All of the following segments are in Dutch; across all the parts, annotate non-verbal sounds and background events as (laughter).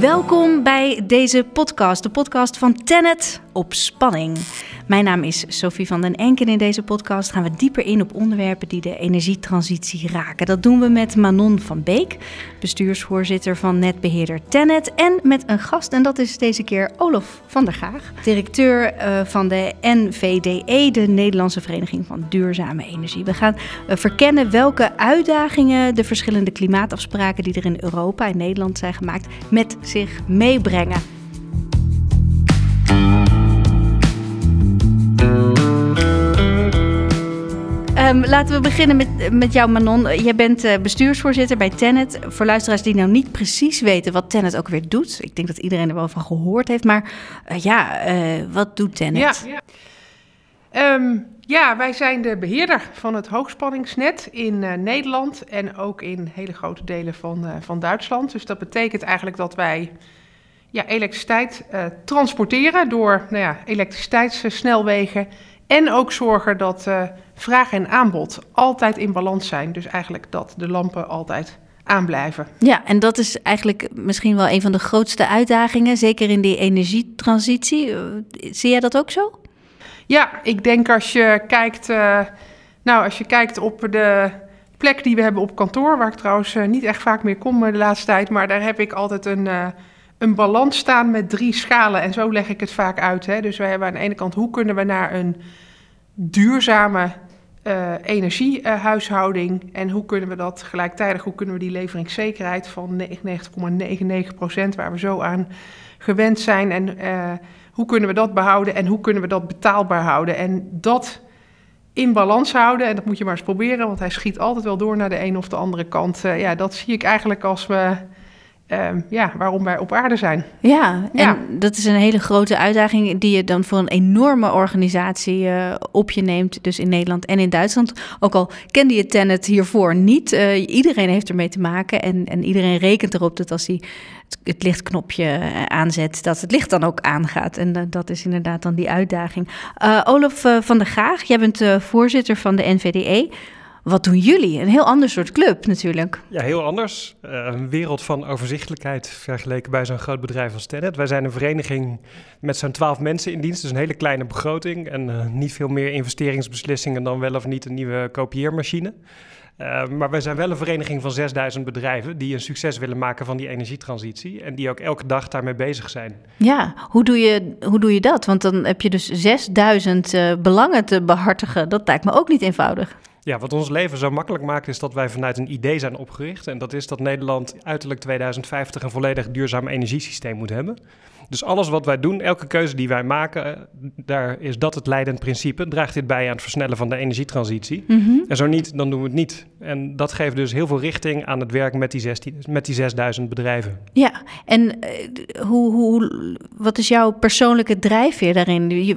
Welkom bij deze podcast, de podcast van Tenet op spanning. Mijn naam is Sophie van den Enk en in deze podcast gaan we dieper in op onderwerpen die de energietransitie raken. Dat doen we met Manon van Beek, bestuursvoorzitter van netbeheerder Tenet en met een gast en dat is deze keer Olof van der Gaag, directeur uh, van de NVDE, de Nederlandse Vereniging van Duurzame Energie. We gaan uh, verkennen welke uitdagingen de verschillende klimaatafspraken die er in Europa en Nederland zijn gemaakt met zich meebrengen. Um, laten we beginnen met, met jou, Manon. Jij bent uh, bestuursvoorzitter bij Tenet. Voor luisteraars die nou niet precies weten wat Tenet ook weer doet. Ik denk dat iedereen er wel van gehoord heeft. Maar uh, ja, uh, wat doet Tenet? Ja. Um, ja, wij zijn de beheerder van het hoogspanningsnet in Nederland. En ook in hele grote delen van, van Duitsland. Dus dat betekent eigenlijk dat wij ja, elektriciteit transporteren door nou ja, elektriciteitssnelwegen en ook zorgen dat uh, vraag en aanbod altijd in balans zijn. Dus eigenlijk dat de lampen altijd aanblijven. Ja, en dat is eigenlijk misschien wel een van de grootste uitdagingen, zeker in die energietransitie. Eh, zie jij dat ook zo? Ja, ik denk als je kijkt, uh, nou, als je kijkt op de plek die we hebben op kantoor, waar ik trouwens uh, niet echt vaak meer kom de laatste tijd, maar daar heb ik altijd een, een balans staan met drie schalen. En zo leg ik het vaak uit. Hè. Dus we hebben aan de ene kant, hoe kunnen we naar een duurzame uh, energiehuishouding. en hoe kunnen we dat gelijktijdig, hoe kunnen we die leveringszekerheid van 99,99% waar we zo aan gewend zijn. En uh, hoe kunnen we dat behouden en hoe kunnen we dat betaalbaar houden. En dat in balans houden, en dat moet je maar eens proberen, want hij schiet altijd wel door naar de een of de andere kant. Uh, ja, dat zie ik eigenlijk als we uh, ja, waarom wij op aarde zijn. Ja, ja, en dat is een hele grote uitdaging die je dan voor een enorme organisatie uh, op je neemt, dus in Nederland en in Duitsland. Ook al kende je Tenet hiervoor niet, uh, iedereen heeft ermee te maken en, en iedereen rekent erop dat als hij het, het lichtknopje eh, aanzet, dat het licht dan ook aangaat. En dat is inderdaad dan die uitdaging. Olaf van der Graag, jij bent voorzitter van de NVDE. Wat doen jullie? Een heel ander soort club natuurlijk. Ja, heel anders. Uh, een wereld van overzichtelijkheid vergeleken bij zo'n groot bedrijf als Tenet. Wij zijn een vereniging met zo'n twaalf mensen in dienst, dus een hele kleine begroting en uh, niet veel meer investeringsbeslissingen dan wel of niet een nieuwe kopieermachine. Uh, maar wij zijn wel een vereniging van 6000 bedrijven die een succes willen maken van die energietransitie. En die ook elke dag daarmee bezig zijn. Ja, hoe doe je, hoe doe je dat? Want dan heb je dus 6000 uh, belangen te behartigen. Dat lijkt me ook niet eenvoudig. Ja, wat ons leven zo makkelijk maakt is dat wij vanuit een idee zijn opgericht. En dat is dat Nederland uiterlijk 2050 een volledig duurzaam energiesysteem moet hebben. Dus alles wat wij doen, elke keuze die wij maken, daar is dat het leidend principe. Draagt dit bij aan het versnellen van de energietransitie? Mm-hmm. En zo niet, dan doen we het niet. En dat geeft dus heel veel richting aan het werk met die, 16, met die 6000 bedrijven. Ja, en uh, hoe, hoe, wat is jouw persoonlijke drijfveer daarin? Je,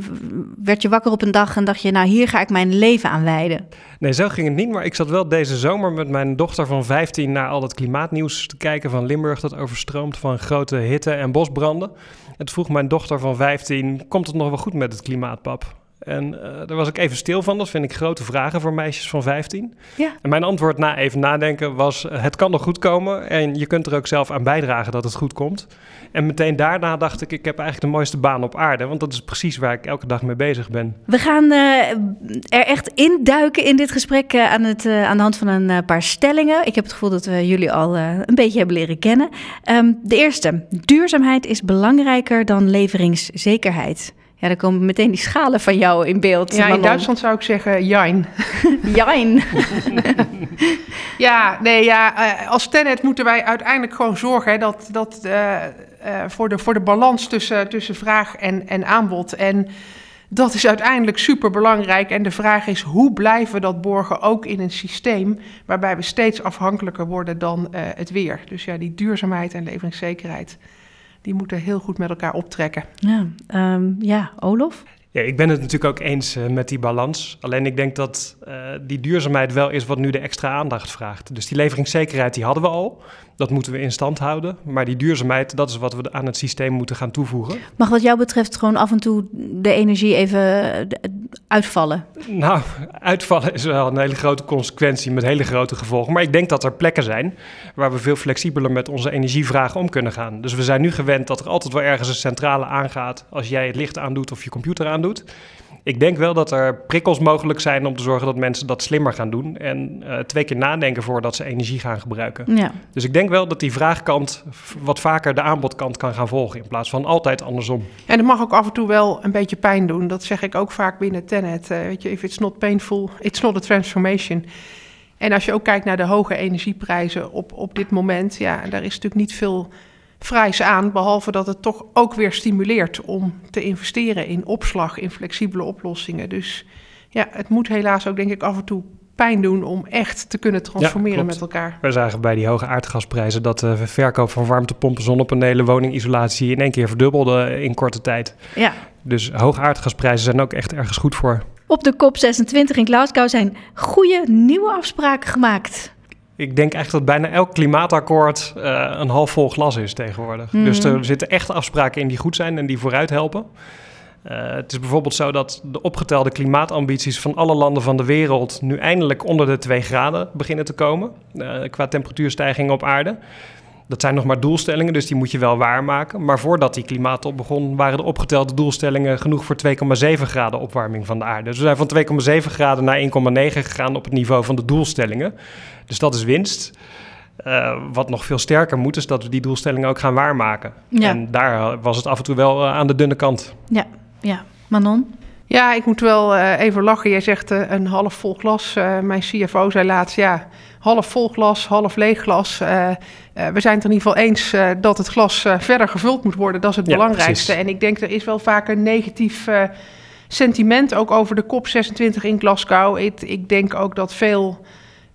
werd je wakker op een dag en dacht je, nou hier ga ik mijn leven aan wijden? Nee, zo ging het niet. Maar ik zat wel deze zomer met mijn dochter van 15 naar al dat klimaatnieuws te kijken van Limburg dat overstroomt van grote hitte en bosbranden. Het vroeg mijn dochter van 15: Komt het nog wel goed met het klimaat, pap? En uh, daar was ik even stil van. Dat vind ik grote vragen voor meisjes van 15. Ja. En mijn antwoord na even nadenken was: het kan nog goed komen. En je kunt er ook zelf aan bijdragen dat het goed komt. En meteen daarna dacht ik: ik heb eigenlijk de mooiste baan op aarde. Want dat is precies waar ik elke dag mee bezig ben. We gaan uh, er echt induiken in dit gesprek uh, aan, het, aan de hand van een paar stellingen. Ik heb het gevoel dat we jullie al een beetje hebben leren kennen. Um, de eerste: duurzaamheid is belangrijker dan leveringszekerheid. Ja, dan komen meteen die schalen van jou in beeld. Ja, in Duitsland zou ik zeggen jijn. (laughs) jijn. (laughs) ja, nee, ja, als Tenet moeten wij uiteindelijk gewoon zorgen hè, dat, dat uh, uh, voor, de, voor de balans tussen, tussen vraag en, en aanbod. En dat is uiteindelijk super belangrijk. En de vraag is, hoe blijven we dat borgen ook in een systeem waarbij we steeds afhankelijker worden dan uh, het weer. Dus ja, die duurzaamheid en leveringszekerheid die moeten heel goed met elkaar optrekken. Ja, um, ja Olof? Ja, ik ben het natuurlijk ook eens uh, met die balans. Alleen ik denk dat uh, die duurzaamheid wel is wat nu de extra aandacht vraagt. Dus die leveringszekerheid die hadden we al. Dat moeten we in stand houden. Maar die duurzaamheid, dat is wat we aan het systeem moeten gaan toevoegen. Mag wat jou betreft gewoon af en toe de energie even uitvallen? Nou, (laughs) uitvallen is wel een hele grote consequentie met hele grote gevolgen. Maar ik denk dat er plekken zijn waar we veel flexibeler met onze energievragen om kunnen gaan. Dus we zijn nu gewend dat er altijd wel ergens een centrale aangaat als jij het licht aandoet of je computer aandoet ik denk wel dat er prikkels mogelijk zijn om te zorgen dat mensen dat slimmer gaan doen. En uh, twee keer nadenken voordat ze energie gaan gebruiken. Ja. Dus ik denk wel dat die vraagkant wat vaker de aanbodkant kan gaan volgen. In plaats van altijd andersom. En het mag ook af en toe wel een beetje pijn doen. Dat zeg ik ook vaak binnen Tenet. Uh, weet je, if it's not painful, it's not a transformation. En als je ook kijkt naar de hoge energieprijzen op, op dit moment, ja, daar is natuurlijk niet veel vrijs aan, behalve dat het toch ook weer stimuleert om te investeren in opslag, in flexibele oplossingen. Dus ja, het moet helaas ook denk ik af en toe pijn doen om echt te kunnen transformeren met elkaar. We zagen bij die hoge aardgasprijzen dat de verkoop van warmtepompen, zonnepanelen, woningisolatie in één keer verdubbelde in korte tijd. Ja. Dus hoge aardgasprijzen zijn ook echt ergens goed voor. Op de COP26 in Glasgow zijn goede nieuwe afspraken gemaakt ik denk echt dat bijna elk klimaatakkoord uh, een half vol glas is tegenwoordig. Mhm. Dus er zitten echt afspraken in die goed zijn en die vooruit helpen. Uh, het is bijvoorbeeld zo dat de opgetelde klimaatambities van alle landen van de wereld nu eindelijk onder de 2 graden beginnen te komen uh, qua temperatuurstijging op aarde. Dat zijn nog maar doelstellingen, dus die moet je wel waarmaken. Maar voordat die klimaattop begon, waren de opgetelde doelstellingen genoeg voor 2,7 graden opwarming van de aarde. Dus we zijn van 2,7 graden naar 1,9 gegaan op het niveau van de doelstellingen. Dus dat is winst. Uh, wat nog veel sterker moet, is dat we die doelstellingen ook gaan waarmaken. Ja. En daar was het af en toe wel aan de dunne kant. Ja, ja. Manon? Ja, ik moet wel uh, even lachen. Jij zegt een half vol glas. mijn CFO zei laatst, ja, half vol glas, half leeg glas. we zijn het in ieder geval eens dat het glas verder gevuld moet worden. Dat is het ja, belangrijkste. En ik denk, er is wel vaak een negatief sentiment ook over de COP26 in Glasgow. Ik, ik denk ook dat veel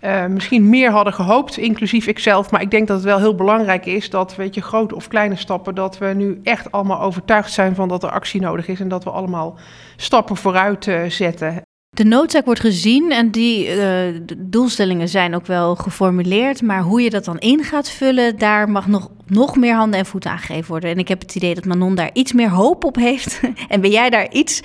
uh, misschien meer hadden gehoopt, inclusief ikzelf. Maar ik denk dat het wel heel belangrijk is dat, weet je, grote of kleine stappen, dat we nu echt allemaal overtuigd zijn van dat er actie nodig is en dat we allemaal stappen vooruit uh, zetten. De noodzaak wordt gezien en die uh, doelstellingen zijn ook wel geformuleerd. Maar hoe je dat dan in gaat vullen, daar mag nog, nog meer handen en voeten aan gegeven worden. En ik heb het idee dat Manon daar iets meer hoop op heeft. (laughs) en ben jij daar iets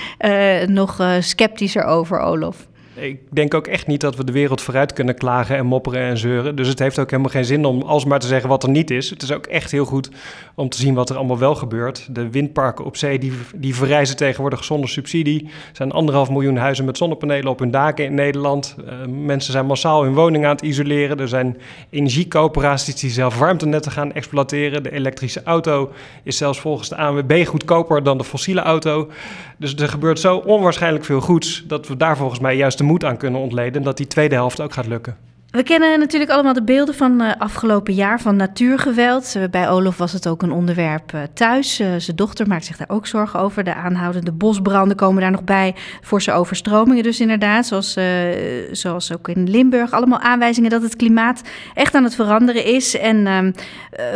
nog sceptischer over, Olof? Ik denk ook echt niet dat we de wereld vooruit kunnen klagen en mopperen en zeuren. Dus het heeft ook helemaal geen zin om alsmaar te zeggen wat er niet is. Het is ook echt heel goed om te zien wat er allemaal wel gebeurt. De windparken op zee, die, die verrijzen tegenwoordig zonder subsidie. Er zijn anderhalf miljoen huizen met zonnepanelen op hun daken in Nederland. Uh, mensen zijn massaal hun woning aan het isoleren. Er zijn energiecoöperaties die zelf warmtenetten gaan exploiteren. De elektrische auto is zelfs volgens de ANWB goedkoper dan de fossiele auto. Dus er gebeurt zo onwaarschijnlijk veel goeds dat we daar volgens mij juist de moed aan kunnen ontleden dat die tweede helft ook gaat lukken. We kennen natuurlijk allemaal de beelden van uh, afgelopen jaar van natuurgeweld. Uh, bij Olof was het ook een onderwerp uh, thuis. zijn dochter maakt zich daar ook zorgen over. De aanhoudende bosbranden komen daar nog bij. Forse overstromingen dus inderdaad, zoals, zoals ook in Limburg. Allemaal aanwijzingen dat het klimaat echt aan het veranderen is. En ehm,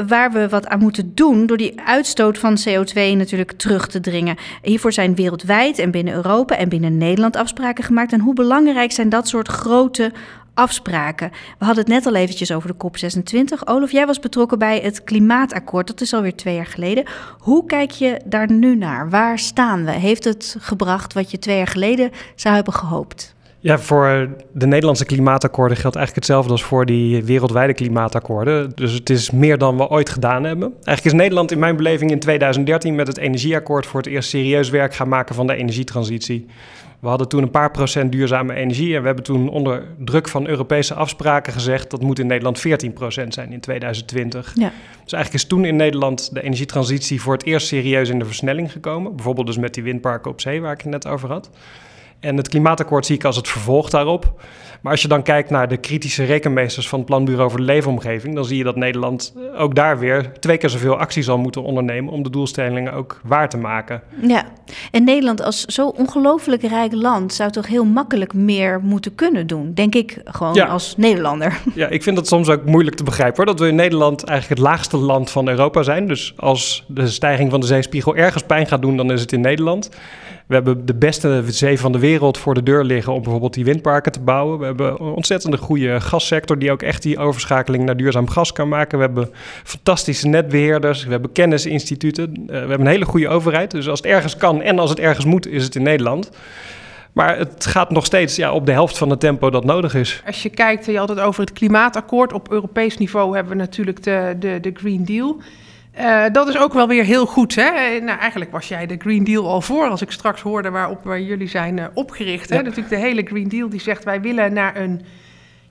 waar we wat aan moeten doen door die uitstoot van CO2 natuurlijk terug te dringen. Hiervoor zijn wereldwijd en binnen Europa en binnen Nederland afspraken gemaakt. En hoe belangrijk zijn dat soort grote afspraken. We hadden het net al eventjes over de COP26. Olaf, jij was betrokken bij het klimaatakkoord. Dat is alweer twee jaar geleden. Hoe kijk je daar nu naar? Waar staan we? Heeft het gebracht wat je twee jaar geleden zou hebben gehoopt? Ja, voor de Nederlandse klimaatakkoorden geldt eigenlijk hetzelfde als voor die wereldwijde klimaatakkoorden. Dus het is meer dan we ooit gedaan hebben. Eigenlijk is Nederland in mijn beleving in 2013 met het energieakkoord voor het eerst serieus werk gaan maken van de energietransitie. We hadden toen een paar procent duurzame energie en we hebben toen onder druk van Europese afspraken gezegd dat moet in Nederland 14 procent zijn in 2020. Ja. Dus eigenlijk is toen in Nederland de energietransitie voor het eerst serieus in de versnelling gekomen. Bijvoorbeeld dus met die windparken op zee waar ik het net over had. En het klimaatakkoord zie ik als het vervolg daarop. Maar als je dan kijkt naar de kritische rekenmeesters van het Planbureau voor de Leefomgeving, dan zie je dat Nederland ook daar weer twee keer zoveel actie zal moeten ondernemen om de doelstellingen ook waar te maken. Ja, en Nederland als zo ongelooflijk rijk land zou toch heel makkelijk meer moeten kunnen doen, denk ik gewoon als Nederlander. (laughs) (laughs) Ja, ik vind dat soms ook moeilijk te begrijpen hoor, dat we in Nederland eigenlijk het laagste land van Europa zijn. Dus als de stijging van de zeespiegel ergens pijn gaat doen, dan is het in Nederland. We hebben de beste zee van de wereld voor de deur liggen om bijvoorbeeld die windparken te bouwen. We hebben een ontzettende goede gassector die ook echt die overschakeling naar duurzaam gas kan maken. We hebben fantastische netbeheerders, we hebben kennisinstituten, uh, we hebben een hele goede overheid. Dus als het ergens kan en als het ergens moet, is het in Nederland. Maar het gaat nog steeds ja, op de helft van het tempo dat nodig is. Als je kijkt, je had het over het klimaatakkoord. Op Europees niveau hebben we natuurlijk de, de, de Green Deal. Uh, dat is ook wel weer heel goed. Hè? Eh, nou, eigenlijk was jij de Green Deal al voor, als ik straks hoorde waarop waar jullie zijn uh, opgericht. Hè? Natuurlijk de hele Green Deal die zegt wij willen naar een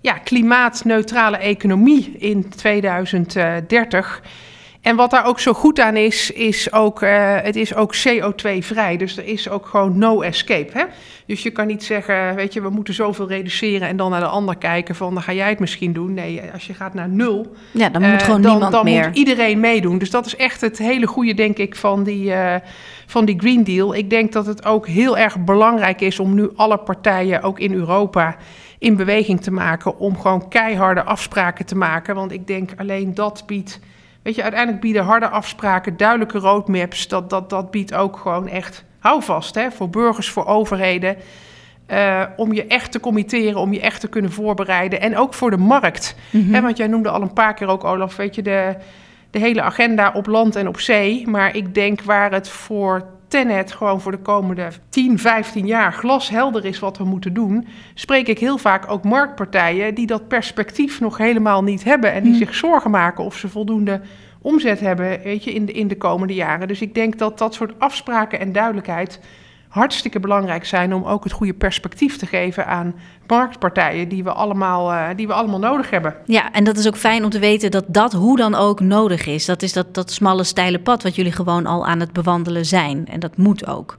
ja, klimaatneutrale economie in 2030. En wat daar ook zo goed aan is, is ook, uh, het is ook CO2-vrij. Dus er is ook gewoon no escape. Hè? Dus je kan niet zeggen, weet je, we moeten zoveel reduceren en dan naar de ander kijken van, dan ga jij het misschien doen. Nee, als je gaat naar nul, ja, dan moet uh, gewoon dan, niemand dan meer. moet iedereen meedoen. Dus dat is echt het hele goede, denk ik, van die, uh, van die Green Deal. Ik denk dat het ook heel erg belangrijk is om nu alle partijen, ook in Europa, in beweging te maken om gewoon keiharde afspraken te maken. Want ik denk alleen dat biedt Weet je, uiteindelijk bieden harde afspraken, duidelijke roadmaps, dat, dat, dat biedt ook gewoon echt houvast hè, voor burgers, voor overheden. Uh, om je echt te committeren, om je echt te kunnen voorbereiden. En ook voor de markt. Mm -hmm. want jij noemde al een paar keer ook, Olaf, weet je, de, de hele agenda op land en op zee. Maar ik denk waar het voor Tenet gewoon voor de komende 10, 15 jaar glashelder is wat we moeten doen, spreek ik heel vaak ook marktpartijen die dat perspectief nog helemaal niet hebben en die mm. zich zorgen maken of ze voldoende omzet hebben weet je, in, de, in de komende jaren. Dus ik denk dat dat soort afspraken en duidelijkheid hartstikke belangrijk zijn om ook het goede perspectief te geven aan marktpartijen die we allemaal, uh, die we allemaal nodig hebben. Ja, en dat is ook fijn om te weten dat dat hoe dan ook nodig is. Dat is dat, dat smalle, steile pad wat jullie gewoon al aan het bewandelen zijn. En dat moet ook.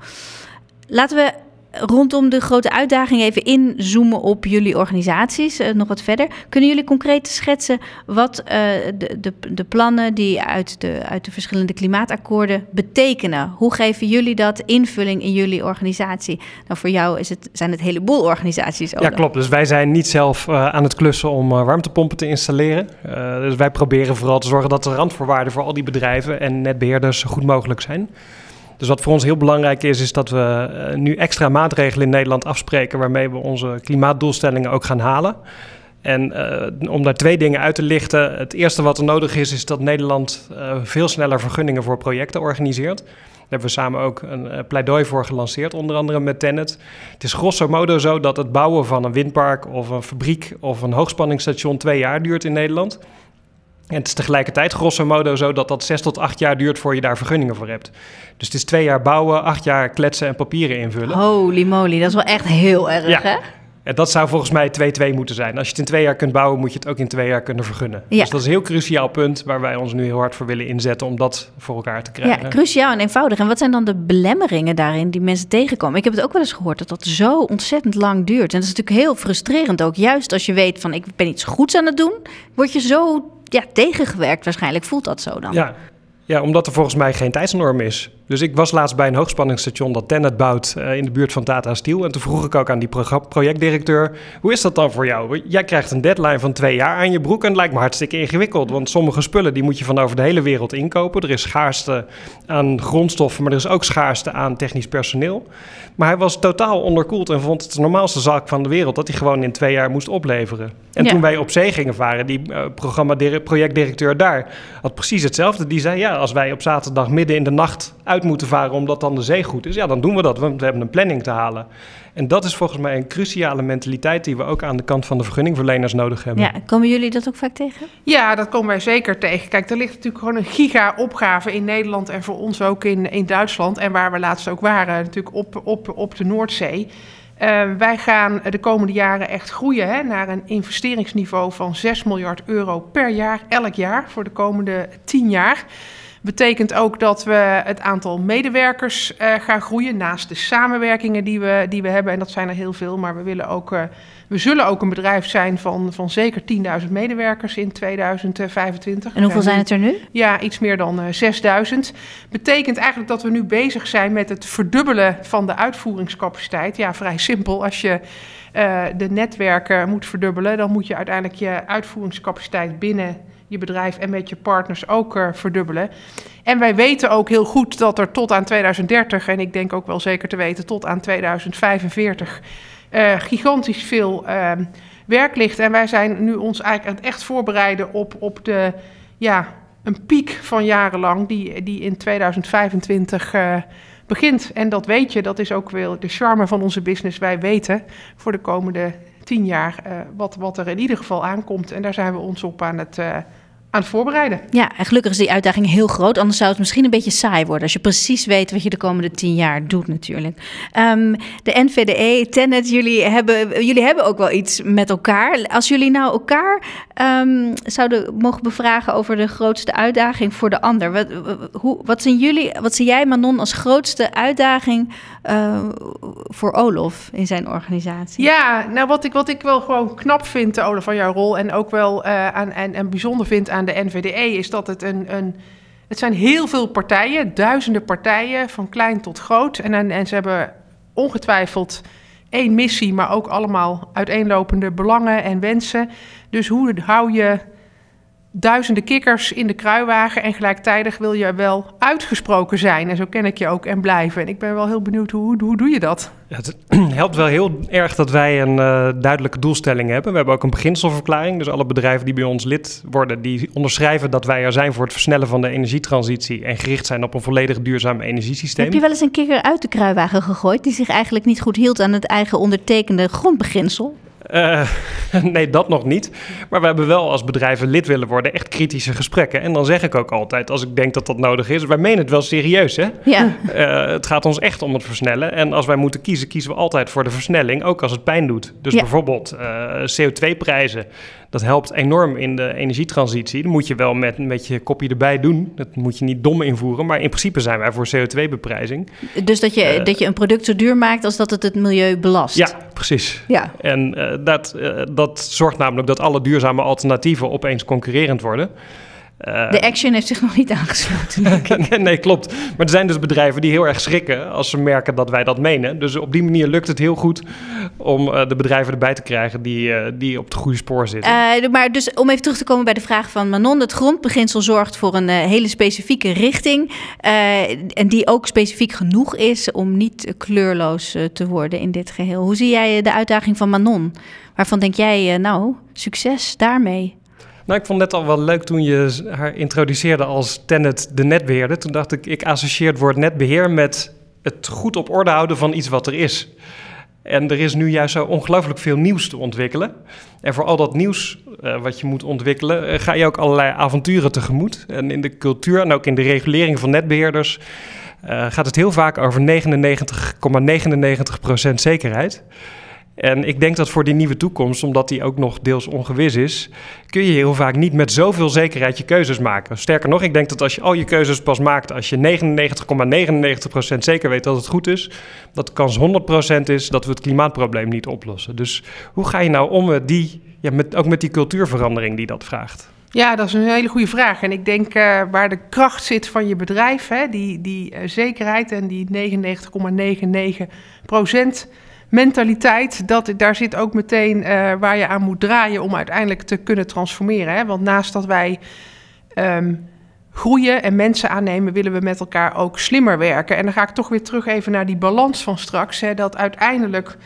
Laten we rondom de grote uitdaging even inzoomen op jullie organisaties, uh, nog wat verder. Kunnen jullie concreet schetsen wat uh, de, de, de, plannen die uit de, uit de verschillende klimaatakkoorden betekenen? Hoe geven jullie dat invulling in jullie organisatie? Nou, voor jou is het, zijn het een heleboel organisaties. Ook ja, klopt. Dus wij zijn niet zelf uh, aan het klussen om warmtepompen te installeren. dus wij proberen vooral te zorgen dat de randvoorwaarden voor al die bedrijven en netbeheerders zo goed mogelijk zijn. Dus wat voor ons heel belangrijk is, is dat we uh, nu extra maatregelen in Nederland afspreken waarmee we onze klimaatdoelstellingen ook gaan halen. En uh, om daar twee dingen uit te lichten. Het eerste wat er nodig is, is dat Nederland uh, veel sneller vergunningen voor projecten organiseert. Daar hebben we samen ook een pleidooi voor gelanceerd, onder andere met Tennet. Het is grosso modo zo dat het bouwen van een windpark of een fabriek of een hoogspanningsstation twee jaar duurt in Nederland. En het is tegelijkertijd grosso modo zo dat dat zes tot acht jaar duurt voor je daar vergunningen voor hebt. Dus het is twee jaar bouwen, acht jaar kletsen en papieren invullen. Holy moly, dat is wel echt heel erg, ja. hè? En dat zou volgens mij 2-2 moeten zijn. Als je het in twee jaar kunt bouwen, moet je het ook in twee jaar kunnen vergunnen. Ja. Dus dat is een heel cruciaal punt waar wij ons nu heel hard voor willen inzetten om dat voor elkaar te krijgen. Ja, cruciaal en eenvoudig. En wat zijn dan de belemmeringen daarin die mensen tegenkomen? Ik heb het ook wel eens gehoord dat dat zo ontzettend lang duurt. En dat is natuurlijk heel frustrerend ook. Juist als je weet van ik ben iets goeds aan het doen, word je zo ja, tegengewerkt waarschijnlijk. Voelt dat zo dan? Ja. ja, omdat er volgens mij geen tijdsnorm is. Dus ik was laatst bij een hoogspanningsstation dat Tennet bouwt uh, in de buurt van Tata Steel. En toen vroeg ik ook aan die pro projectdirecteur, hoe is dat dan voor jou? Jij krijgt een deadline van twee jaar aan je broek en het lijkt me hartstikke ingewikkeld. Want sommige spullen die moet je van over de hele wereld inkopen. Er is schaarste aan grondstoffen, maar er is ook schaarste aan technisch personeel. Maar hij was totaal onderkoeld en vond het de normaalste zaak van de wereld dat hij gewoon in twee jaar moest opleveren. En ja. toen wij op zee gingen varen, die uh, programma projectdirecteur daar had precies hetzelfde. Die zei, ja, als wij op zaterdag midden in de nacht uit moeten varen omdat dan de zee goed is, ja, dan doen we dat. Want we hebben een planning te halen. En dat is volgens mij een cruciale mentaliteit die we ook aan de kant van de vergunningverleners nodig hebben. Ja, komen jullie dat ook vaak tegen? Ja, dat komen wij zeker tegen. Kijk, er ligt natuurlijk gewoon een giga-opgave in Nederland en voor ons ook in, in Duitsland. En waar we laatst ook waren, natuurlijk op, op, op de Noordzee. Uh, wij gaan de komende jaren echt groeien hè, naar een investeringsniveau van 6 miljard euro per jaar, elk jaar, voor de komende 10 jaar. Betekent ook dat we het aantal medewerkers uh, gaan groeien naast de samenwerkingen die we, die we hebben. En dat zijn er heel veel, maar we, willen ook, uh, we zullen ook een bedrijf zijn van, van zeker 10.000 medewerkers in 2025. En hoeveel zijn het er nu? Ja, iets meer dan uh, 6.000. Betekent eigenlijk dat we nu bezig zijn met het verdubbelen van de uitvoeringscapaciteit. Ja, vrij simpel. Als je de netwerken moet verdubbelen, dan moet je uiteindelijk je uitvoeringscapaciteit binnen je bedrijf en met je partners ook uh, verdubbelen. En wij weten ook heel goed dat er tot aan 2030, en ik denk ook wel zeker te weten tot aan 2045, uh, gigantisch veel uh, werk ligt. En wij zijn nu ons eigenlijk aan het echt voorbereiden op, op de, ja, een piek van jarenlang die, die in 2025 begint. En dat weet je, dat is ook wel de charme van onze business. Wij weten voor de komende tien jaar uh, wat, wat er in ieder geval aankomt. En daar zijn we ons op aan het, uh, aan het voorbereiden. Ja, en gelukkig is die uitdaging heel groot. Anders zou het misschien een beetje saai worden. Als je precies weet wat je de komende tien jaar doet natuurlijk. Um, de NVDE, Tenet, jullie hebben, jullie hebben ook wel iets met elkaar. Als jullie nou elkaar um, zouden mogen bevragen over de grootste uitdaging voor de ander. Wat, hoe, wat zien jullie, wat zie jij Manon als grootste uitdaging uh, voor Olof in zijn organisatie? Ja, nou wat ik, wat ik wel gewoon knap vind, Olaf, van jouw rol... en ook wel uh, aan, en, en bijzonder vind aan de NVDE... is dat het een... een het zijn heel veel partijen, duizenden partijen, van klein tot groot. En, en, en ze hebben ongetwijfeld één missie, maar ook allemaal uiteenlopende belangen en wensen. Dus hoe hou je duizenden kikkers in de kruiwagen en gelijktijdig wil je wel uitgesproken zijn. En zo ken ik je ook en blijven. En ik ben wel heel benieuwd, hoe, hoe doe je dat? Ja, het (clears throat) helpt wel heel erg dat wij een uh, duidelijke doelstelling hebben. We hebben ook een beginselverklaring. Dus alle bedrijven die bij ons lid worden, die onderschrijven dat wij er zijn voor het versnellen van de energietransitie en gericht zijn op een volledig duurzaam energiesysteem. Heb je wel eens een kikker uit de kruiwagen gegooid die zich eigenlijk niet goed hield aan het eigen ondertekende grondbeginsel? Uh, (laughs) nee, dat nog niet. Maar we hebben wel als bedrijven lid willen worden echt kritische gesprekken. En dan zeg ik ook altijd, als ik denk dat dat nodig is, wij menen het wel serieus, hè? Ja. Uh, het gaat ons echt om het versnellen. En als wij moeten kiezen, kiezen we altijd voor de versnelling, ook als het pijn doet. Dus ja. bijvoorbeeld uh, CO2-prijzen. Dat helpt enorm in de energietransitie. Dat moet je wel met, met je kopje erbij doen. Dat moet je niet dom invoeren. Maar in principe zijn wij voor CO2-beprijzing. Dus dat je, uh, dat je een product zo duur maakt als dat het het milieu belast. Ja, precies. Ja. En uh, dat, uh, dat zorgt namelijk dat alle duurzame alternatieven opeens concurrerend worden. Uh, de Action heeft zich nog niet aangesloten. (laughs) nee, nee, klopt. Maar er zijn dus bedrijven die heel erg schrikken als ze merken dat wij dat menen. Dus op die manier lukt het heel goed om uh, de bedrijven erbij te krijgen die, uh, die op het goede spoor zitten. maar dus om even terug te komen bij de vraag van Manon. Het grondbeginsel zorgt voor een hele specifieke richting. en die ook specifiek genoeg is om niet kleurloos te worden in dit geheel. Hoe zie jij de uitdaging van Manon? Waarvan denk jij, nou, succes daarmee? Nou, ik vond het net al wel leuk toen je haar introduceerde als Tenet de netbeheerder. Toen dacht ik, ik associeer het woord netbeheer met het goed op orde houden van iets wat er is. En er is nu juist zo ongelooflijk veel nieuws te ontwikkelen. En voor al dat nieuws uh, wat je moet ontwikkelen, uh, ga je ook allerlei avonturen tegemoet. En in de cultuur en ook in de regulering van netbeheerders uh, gaat het heel vaak over 99,99% ,99 zekerheid. En ik denk dat voor die nieuwe toekomst, omdat die ook nog deels ongewis is, kun je heel vaak niet met zoveel zekerheid je keuzes maken. Sterker nog, ik denk dat als je al je keuzes pas maakt als je 99,99% ,99 zeker weet dat het goed is, dat de kans 100% is dat we het klimaatprobleem niet oplossen. Dus hoe ga je nou om met die, ja, met, ook met die cultuurverandering die dat vraagt? Ja, dat is een hele goede vraag. En ik denk uh, waar de kracht zit van je bedrijf, hè, die, die uh, zekerheid en die 99,99 procent mentaliteit, dat, daar zit ook meteen uh, waar je aan moet draaien om uiteindelijk te kunnen transformeren. Hè? Want naast dat wij um, groeien en mensen aannemen, willen we met elkaar ook slimmer werken. En dan ga ik toch weer terug even naar die balans van straks. Hè, dat uiteindelijk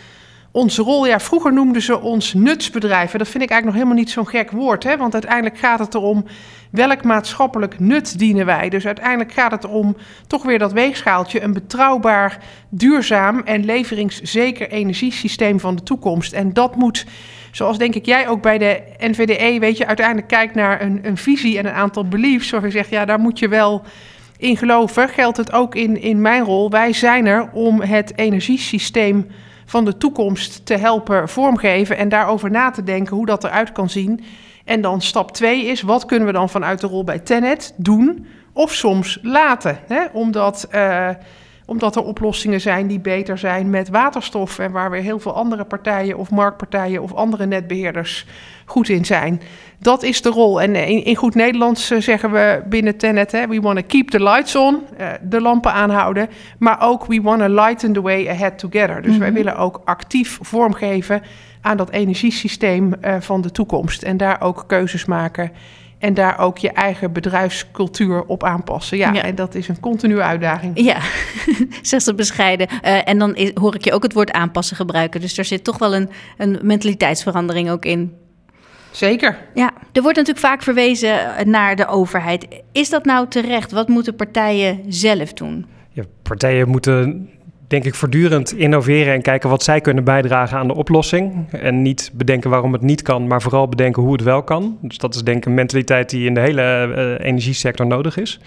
onze rol, ja, vroeger noemden ze ons nutsbedrijven. Dat vind ik eigenlijk nog helemaal niet zo'n gek woord. Hè? Want uiteindelijk gaat het erom welk maatschappelijk nut dienen wij. Dus uiteindelijk gaat het om toch weer dat weegschaaltje, een betrouwbaar, duurzaam en leveringszeker energiesysteem van de toekomst. En dat moet, zoals denk ik jij ook bij de NVDE, weet je, uiteindelijk kijkt naar een, een visie en een aantal beliefs. Waarvan je zegt, ja, daar moet je wel in geloven. Geldt het ook in, in mijn rol. Wij zijn er om het energiesysteem van de toekomst te helpen vormgeven en daarover na te denken hoe dat eruit kan zien. En dan stap twee is, wat kunnen we dan vanuit de rol bij Tenet doen of soms laten? Hè? Omdat, uh, omdat er oplossingen zijn die beter zijn met waterstof en waar weer heel veel andere partijen of marktpartijen of andere netbeheerders goed in zijn. Dat is de rol. En in, in goed Nederlands zeggen we binnen Tenet, hè, we want to keep the lights on, uh, de lampen aanhouden, maar ook we want to lighten the way ahead together. Dus wij willen ook actief vormgeven aan dat energiesysteem uh, van de toekomst en daar ook keuzes maken en daar ook je eigen bedrijfscultuur op aanpassen. Ja, ja. en dat is een continue uitdaging. Ja, (laughs) zegt ze bescheiden. Uh, en dan is, hoor ik je ook het woord aanpassen gebruiken. Dus er zit toch wel een, een mentaliteitsverandering ook in. Zeker. Ja, er wordt natuurlijk vaak verwezen naar de overheid. Is dat nou terecht? Wat moeten partijen zelf doen? Ja, partijen moeten denk ik voortdurend innoveren en kijken wat zij kunnen bijdragen aan de oplossing. En niet bedenken waarom het niet kan, maar vooral bedenken hoe het wel kan. Dus dat is denk ik een mentaliteit die in de hele uh, energiesector nodig is.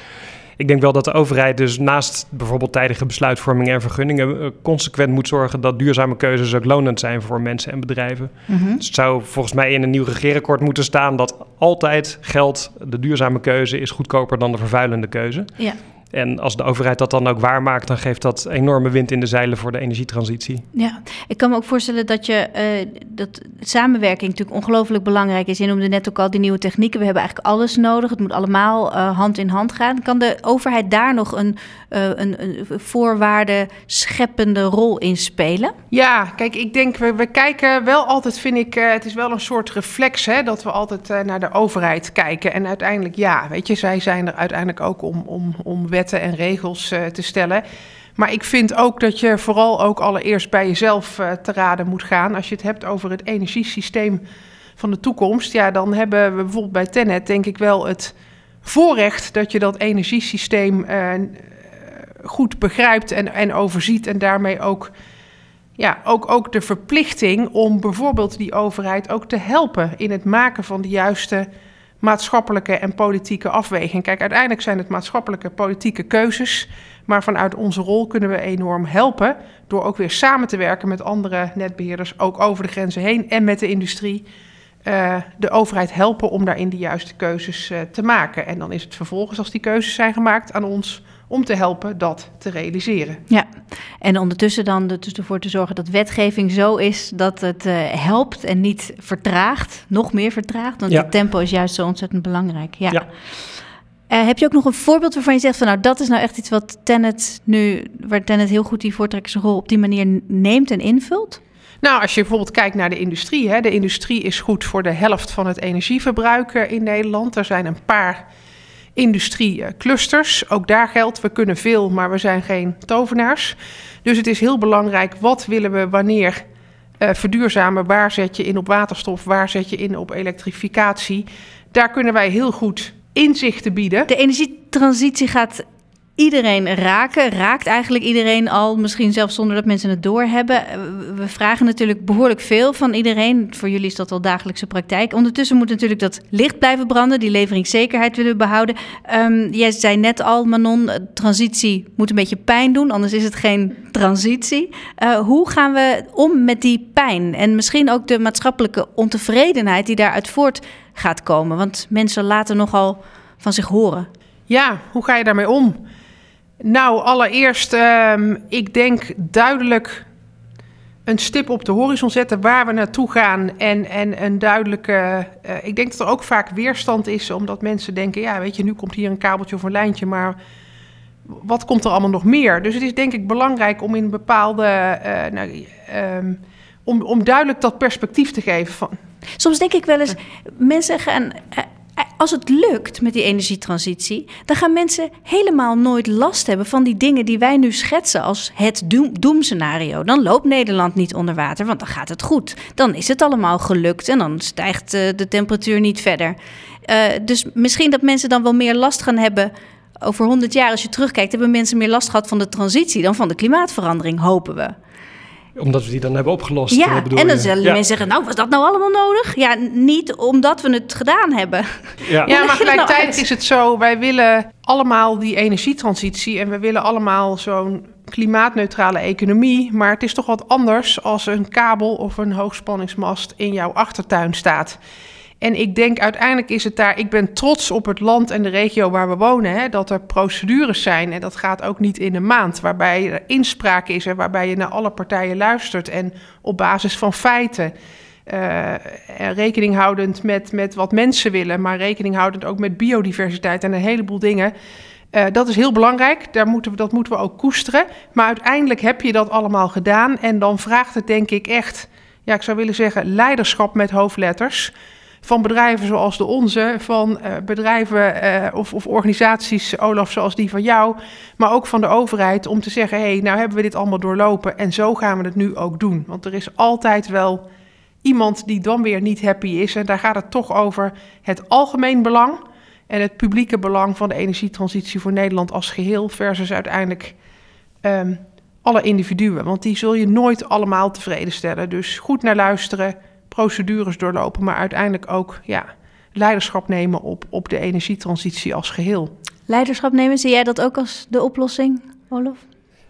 Ik denk wel dat de overheid dus naast bijvoorbeeld tijdige besluitvorming en vergunningen uh, consequent moet zorgen dat duurzame keuzes ook lonend zijn voor mensen en bedrijven. Mm Dus het zou volgens mij in een nieuw regeerakkoord moeten staan dat altijd geldt, de duurzame keuze is goedkoper dan de vervuilende keuze. Ja. En als de overheid dat dan ook waarmaakt, dan geeft dat enorme wind in de zeilen voor de energietransitie. Ja, ik kan me ook voorstellen dat je uh, dat samenwerking natuurlijk ongelooflijk belangrijk is. Je noemde net ook al die nieuwe technieken. We hebben eigenlijk alles nodig. Het moet allemaal uh, hand in hand gaan. Kan de overheid daar nog een, uh, een, een voorwaarde scheppende rol in spelen? Ja, kijk, ik denk, we, we kijken wel altijd, vind ik, het is wel een soort reflex, hè, dat we altijd naar de overheid kijken. En uiteindelijk, ja, weet je, zij zijn er uiteindelijk ook om, om, om en regels uh, te stellen. Maar ik vind ook dat je vooral ook allereerst bij jezelf uh, te raden moet gaan. Als je het hebt over het energiesysteem van de toekomst, ja, dan hebben we bijvoorbeeld bij Tenet denk ik wel het voorrecht dat je dat energiesysteem uh, goed begrijpt en, en overziet en daarmee ook ja, ook, ook de verplichting om bijvoorbeeld die overheid ook te helpen in het maken van de juiste maatschappelijke en politieke afweging. Kijk, uiteindelijk zijn het maatschappelijke politieke keuzes. Maar vanuit onze rol kunnen we enorm helpen. Door ook weer samen te werken met andere netbeheerders, ook over de grenzen heen en met de industrie. Uh, de overheid helpen om daarin de juiste keuzes uh, te maken. En dan is het vervolgens, als die keuzes zijn gemaakt, aan ons om te helpen dat te realiseren. Ja, en ondertussen dan dus ervoor te zorgen dat wetgeving zo is dat het uh, helpt en niet vertraagt, nog meer vertraagt. Want ja. het tempo is juist zo ontzettend belangrijk. Ja. ja. Uh, heb je ook nog een voorbeeld waarvan je zegt van nou dat is nou echt iets wat Tenet nu, waar Tenet heel goed die voortrekkersrol op die manier neemt en invult? Nou, als je bijvoorbeeld kijkt naar de industrie. Hè, de industrie is goed voor de helft van het energieverbruik in Nederland. Er zijn een paar industrieclusters. Ook daar geldt, we kunnen veel, maar we zijn geen tovenaars. Dus het is heel belangrijk, wat willen we wanneer uh, verduurzamen? Waar zet je in op waterstof? Waar zet je in op elektrificatie? Daar kunnen wij heel goed inzichten bieden. De energietransitie gaat iedereen raken. Raakt eigenlijk iedereen al, misschien zelfs zonder dat mensen het doorhebben. Eh, we vragen natuurlijk behoorlijk veel van iedereen. Voor jullie is dat al dagelijkse praktijk. Ondertussen moet natuurlijk dat licht blijven branden, die leveringszekerheid willen we behouden. Um, jij zei net al, Manon, transitie moet een beetje pijn doen, anders is het geen transitie. Uh, hoe gaan we om met die pijn en misschien ook de maatschappelijke ontevredenheid die daaruit voort gaat komen? Want mensen laten nogal van zich horen. Ja, hoe ga je daarmee om? Nou, allereerst, um, ik denk duidelijk een stip op de horizon zetten waar we naartoe gaan. En, en een duidelijke. Uh, ik denk dat er ook vaak weerstand is, omdat mensen denken: ja, weet je, nu komt hier een kabeltje of een lijntje, maar wat komt er allemaal nog meer? Dus het is denk ik belangrijk om in bepaalde. Uh, nou, um, om, om duidelijk dat perspectief te geven. Van. Soms denk ik wel eens, mensen gaan als het lukt met die energietransitie, dan gaan mensen helemaal nooit last hebben van die dingen die wij nu schetsen als het doemscenario. Dan loopt Nederland niet onder water, want dan gaat het goed. Dan is het allemaal gelukt en dan stijgt uh, de temperatuur niet verder. Uh, dus misschien dat mensen dan wel meer last gaan hebben. Over 100 jaar, als je terugkijkt, hebben mensen meer last gehad van de transitie dan van de klimaatverandering, hopen we omdat we die dan hebben opgelost. Ja, en dan zullen mensen zeggen, nou, was dat nou allemaal nodig? Ja, niet omdat we het gedaan hebben. Ja, (laughs) ja maar gelijktijdig nou is het zo, wij willen allemaal die energietransitie... en we willen allemaal zo'n klimaatneutrale economie... maar het is toch wat anders als een kabel of een hoogspanningsmast in jouw achtertuin staat... En ik denk uiteindelijk is het daar. Ik ben trots op het land en de regio waar we wonen. Hè, dat er procedures zijn. En dat gaat ook niet in een maand. Waarbij er inspraak is en waarbij je naar alle partijen luistert. En op basis van feiten. Uh, rekening houdend met, met wat mensen willen. Maar rekening houdend ook met biodiversiteit en een heleboel dingen. Uh, dat is heel belangrijk. Daar moeten we, dat moeten we ook koesteren. Maar uiteindelijk heb je dat allemaal gedaan. En dan vraagt het denk ik echt. Ja, ik zou willen zeggen leiderschap met hoofdletters van bedrijven zoals de onze, van uh, bedrijven uh, of, of, organisaties, Olaf, zoals die van jou, maar ook van de overheid, om te zeggen: hé, hey, nou hebben we dit allemaal doorlopen en zo gaan we het nu ook doen. Want er is altijd wel iemand die dan weer niet happy is. En daar gaat het toch over het algemeen belang en het publieke belang van de energietransitie voor Nederland als geheel, versus uiteindelijk ehm, alle individuen. Want die zul je nooit allemaal tevreden stellen. Dus goed naar luisteren, procedures doorlopen, maar uiteindelijk ook ja, leiderschap nemen op, op de energietransitie als geheel. Leiderschap nemen, zie jij dat ook als de oplossing, Olof?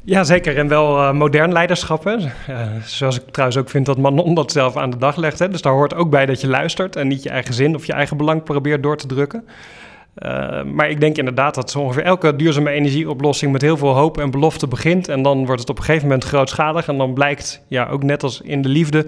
Ja, zeker. En wel uh, modern leiderschap. Hè. Uh, zoals ik trouwens ook vind dat Manon dat zelf aan de dag legt. Hè. Dus daar hoort ook bij dat je luistert en niet je eigen zin of je eigen belang probeert door te drukken. Uh, maar ik denk inderdaad dat zo ongeveer elke duurzame energieoplossing met heel veel hoop en belofte begint. En dan wordt het op een gegeven moment grootschalig. En dan blijkt, ja, ook net als in de liefde,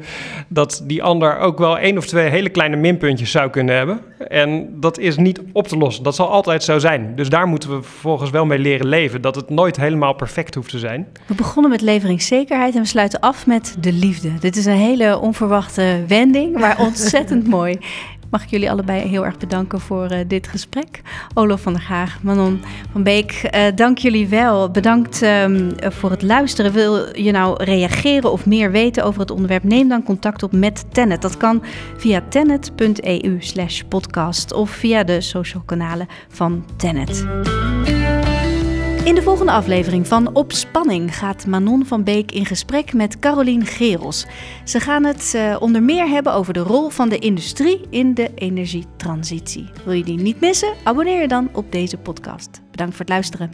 dat die ander ook wel één of twee hele kleine minpuntjes zou kunnen hebben. En dat is niet op te lossen. Dat zal altijd zo zijn. Dus daar moeten we vervolgens wel mee leren leven. Dat het nooit helemaal perfect hoeft te zijn. We begonnen met leveringszekerheid en we sluiten af met de liefde. Dit is een hele onverwachte wending, maar (laughs) ontzettend mooi mag ik jullie allebei heel erg bedanken voor uh, dit gesprek. Olof van der Gaag, Manon van Beek, uh, dank jullie wel. Bedankt um, voor het luisteren. Wil je nou reageren of meer weten over het onderwerp? Neem dan contact op met Tennet. Dat kan via tennet.eu slash podcast of via de social kanalen van Tennet. In de volgende aflevering van Op Spanning gaat Manon van Beek in gesprek met Carolien Gerels. Ze gaan het uh, onder meer hebben over de rol van de industrie in de energietransitie. Wil je die niet missen? Abonneer je dan op deze podcast. Bedankt voor het luisteren.